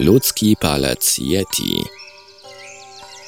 Ludzki palec Yeti.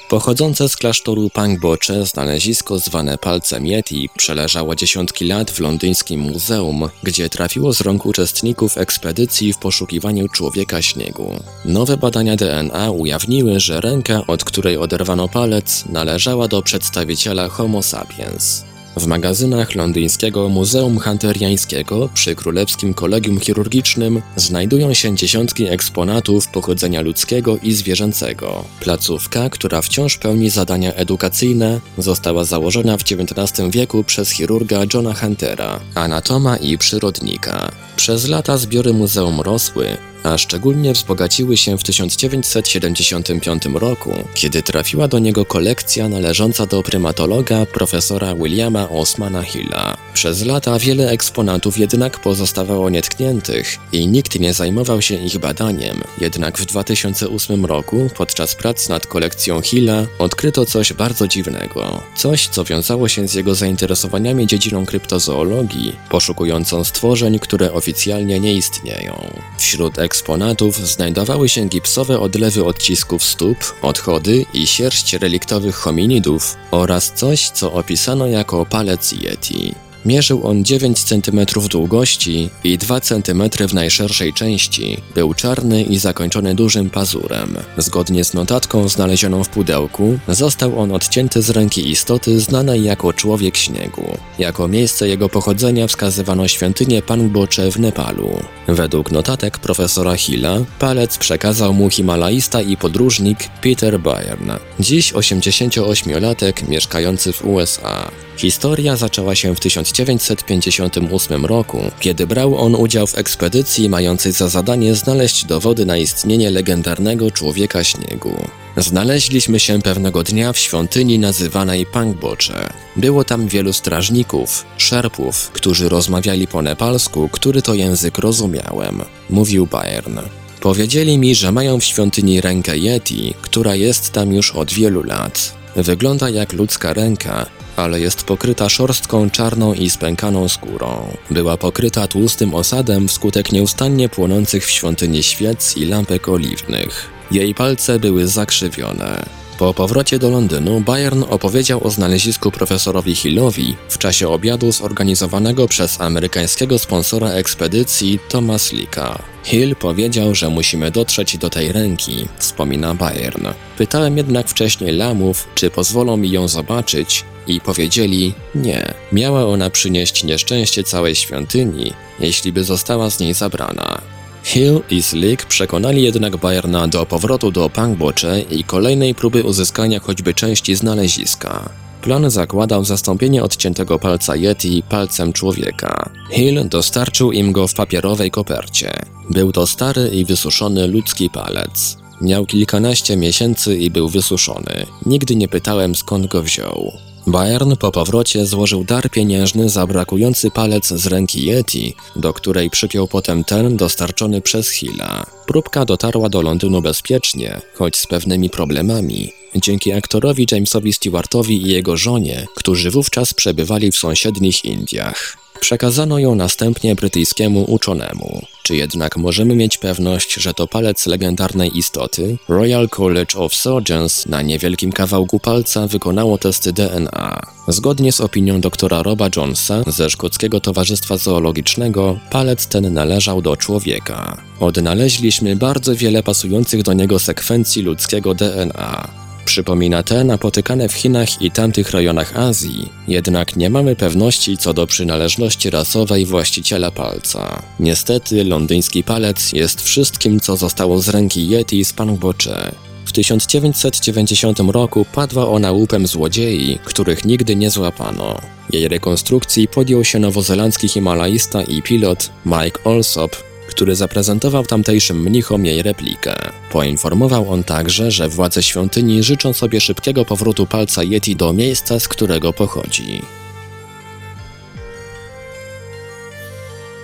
Pochodzące z klasztoru Pangboche znalezisko zwane palcem Yeti przeleżało dziesiątki lat w londyńskim muzeum, gdzie trafiło z rąk uczestników ekspedycji w poszukiwaniu człowieka śniegu. Nowe badania DNA ujawniły, że ręka, od której oderwano palec, należała do przedstawiciela Homo sapiens. W magazynach londyńskiego Muzeum Hunteriańskiego przy Królewskim Kolegium Chirurgicznym znajdują się dziesiątki eksponatów pochodzenia ludzkiego i zwierzęcego. Placówka, która wciąż pełni zadania edukacyjne, została założona w XIX wieku przez chirurga Johna Huntera, anatoma i przyrodnika. Przez lata zbiory muzeum rosły, a szczególnie wzbogaciły się w 1975 roku, kiedy trafiła do niego kolekcja należąca do prymatologa profesora Williama Osmana Hilla. Przez lata wiele eksponatów jednak pozostawało nietkniętych i nikt nie zajmował się ich badaniem. Jednak w 2008 roku, podczas prac nad kolekcją Hilla, odkryto coś bardzo dziwnego. Coś, co wiązało się z jego zainteresowaniami dziedziną kryptozoologii, poszukującą stworzeń, które oficjalnie nie istnieją. Wśród eksponatów znajdowały się gipsowe odlewy odcisków stóp, odchody i sierść reliktowych hominidów oraz coś, co opisano jako palec Yeti. Mierzył on 9 cm długości i 2 cm w najszerszej części. Był czarny i zakończony dużym pazurem. Zgodnie z notatką znalezioną w pudełku, został on odcięty z ręki istoty znanej jako człowiek śniegu. Jako miejsce jego pochodzenia wskazywano świątynię Pangboche w Nepalu. Według notatek profesora Hilla, palec przekazał mu himalaista i podróżnik Peter Byrne, dziś 88-latek mieszkający w USA. Historia zaczęła się w 1958 roku, kiedy brał on udział w ekspedycji mającej za zadanie znaleźć dowody na istnienie legendarnego człowieka śniegu. Znaleźliśmy się pewnego dnia w świątyni nazywanej Pangboche. Było tam wielu strażników, szerpów, którzy rozmawiali po nepalsku, który to język rozumiałem, mówił Bayern. Powiedzieli mi, że mają w świątyni rękę Yeti, która jest tam już od wielu lat. Wygląda jak ludzka ręka, ale jest pokryta szorstką czarną i spękaną skórą. Była pokryta tłustym osadem wskutek nieustannie płonących w świątyni świec i lampek oliwnych. Jej palce były zakrzywione. Po powrocie do Londynu Bayern opowiedział o znalezisku profesorowi Hillowi w czasie obiadu zorganizowanego przez amerykańskiego sponsora ekspedycji Thomas Leaka. Hill powiedział, że musimy dotrzeć do tej ręki, wspomina Bayern. Pytałem jednak wcześniej lamów, czy pozwolą mi ją zobaczyć i powiedzieli nie. Miała ona przynieść nieszczęście całej świątyni, jeśli by została z niej zabrana. Hill i Slick przekonali jednak Bayerna do powrotu do Pangboche i kolejnej próby uzyskania choćby części znaleziska. Plan zakładał zastąpienie odciętego palca Yeti palcem człowieka. Hill dostarczył im go w papierowej kopercie. Był to stary i wysuszony ludzki palec. Miał kilkanaście miesięcy i był wysuszony. Nigdy nie pytałem skąd go wziął. Bayern po powrocie złożył dar pieniężny za brakujący palec z ręki Yeti, do której przypiął potem ten dostarczony przez Hilla. Próbka dotarła do Londynu bezpiecznie, choć z pewnymi problemami. Dzięki aktorowi Jamesowi Stewartowi i jego żonie, którzy wówczas przebywali w sąsiednich Indiach. Przekazano ją następnie brytyjskiemu uczonemu. Czy jednak możemy mieć pewność, że to palec legendarnej istoty? Royal College of Surgeons na niewielkim kawałku palca wykonało testy DNA. Zgodnie z opinią doktora Roba Jonesa ze Szkockiego Towarzystwa Zoologicznego, palec ten należał do człowieka. Odnaleźliśmy bardzo wiele pasujących do niego sekwencji ludzkiego DNA. Przypomina te napotykane w Chinach i tamtych rejonach Azji, jednak nie mamy pewności co do przynależności rasowej właściciela palca. Niestety londyński palec jest wszystkim co zostało z ręki Yeti z Pangboche. W 1990 roku padła ona łupem złodziei, których nigdy nie złapano. Jej rekonstrukcji podjął się nowozelandzki himalaista i pilot Mike Alsop, który zaprezentował tamtejszym mnichom jej replikę. Poinformował on także, że władze świątyni życzą sobie szybkiego powrotu palca Yeti do miejsca, z którego pochodzi.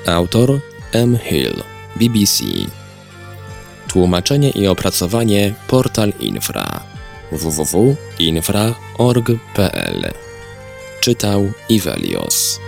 Autor M. Hill, BBC. Tłumaczenie i opracowanie Portal Infra www.infra.org.pl Czytał Ivelios.